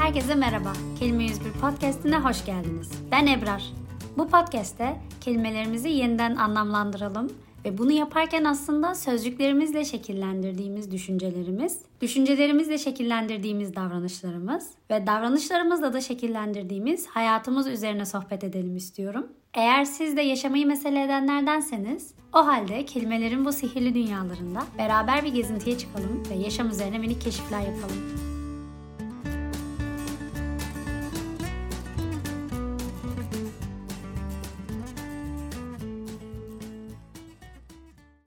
Herkese merhaba. Kelime 101 podcastine hoş geldiniz. Ben Ebrar. Bu podcast'te kelimelerimizi yeniden anlamlandıralım ve bunu yaparken aslında sözcüklerimizle şekillendirdiğimiz düşüncelerimiz, düşüncelerimizle şekillendirdiğimiz davranışlarımız ve davranışlarımızla da şekillendirdiğimiz hayatımız üzerine sohbet edelim istiyorum. Eğer siz de yaşamayı mesele edenlerdenseniz o halde kelimelerin bu sihirli dünyalarında beraber bir gezintiye çıkalım ve yaşam üzerine minik keşifler yapalım.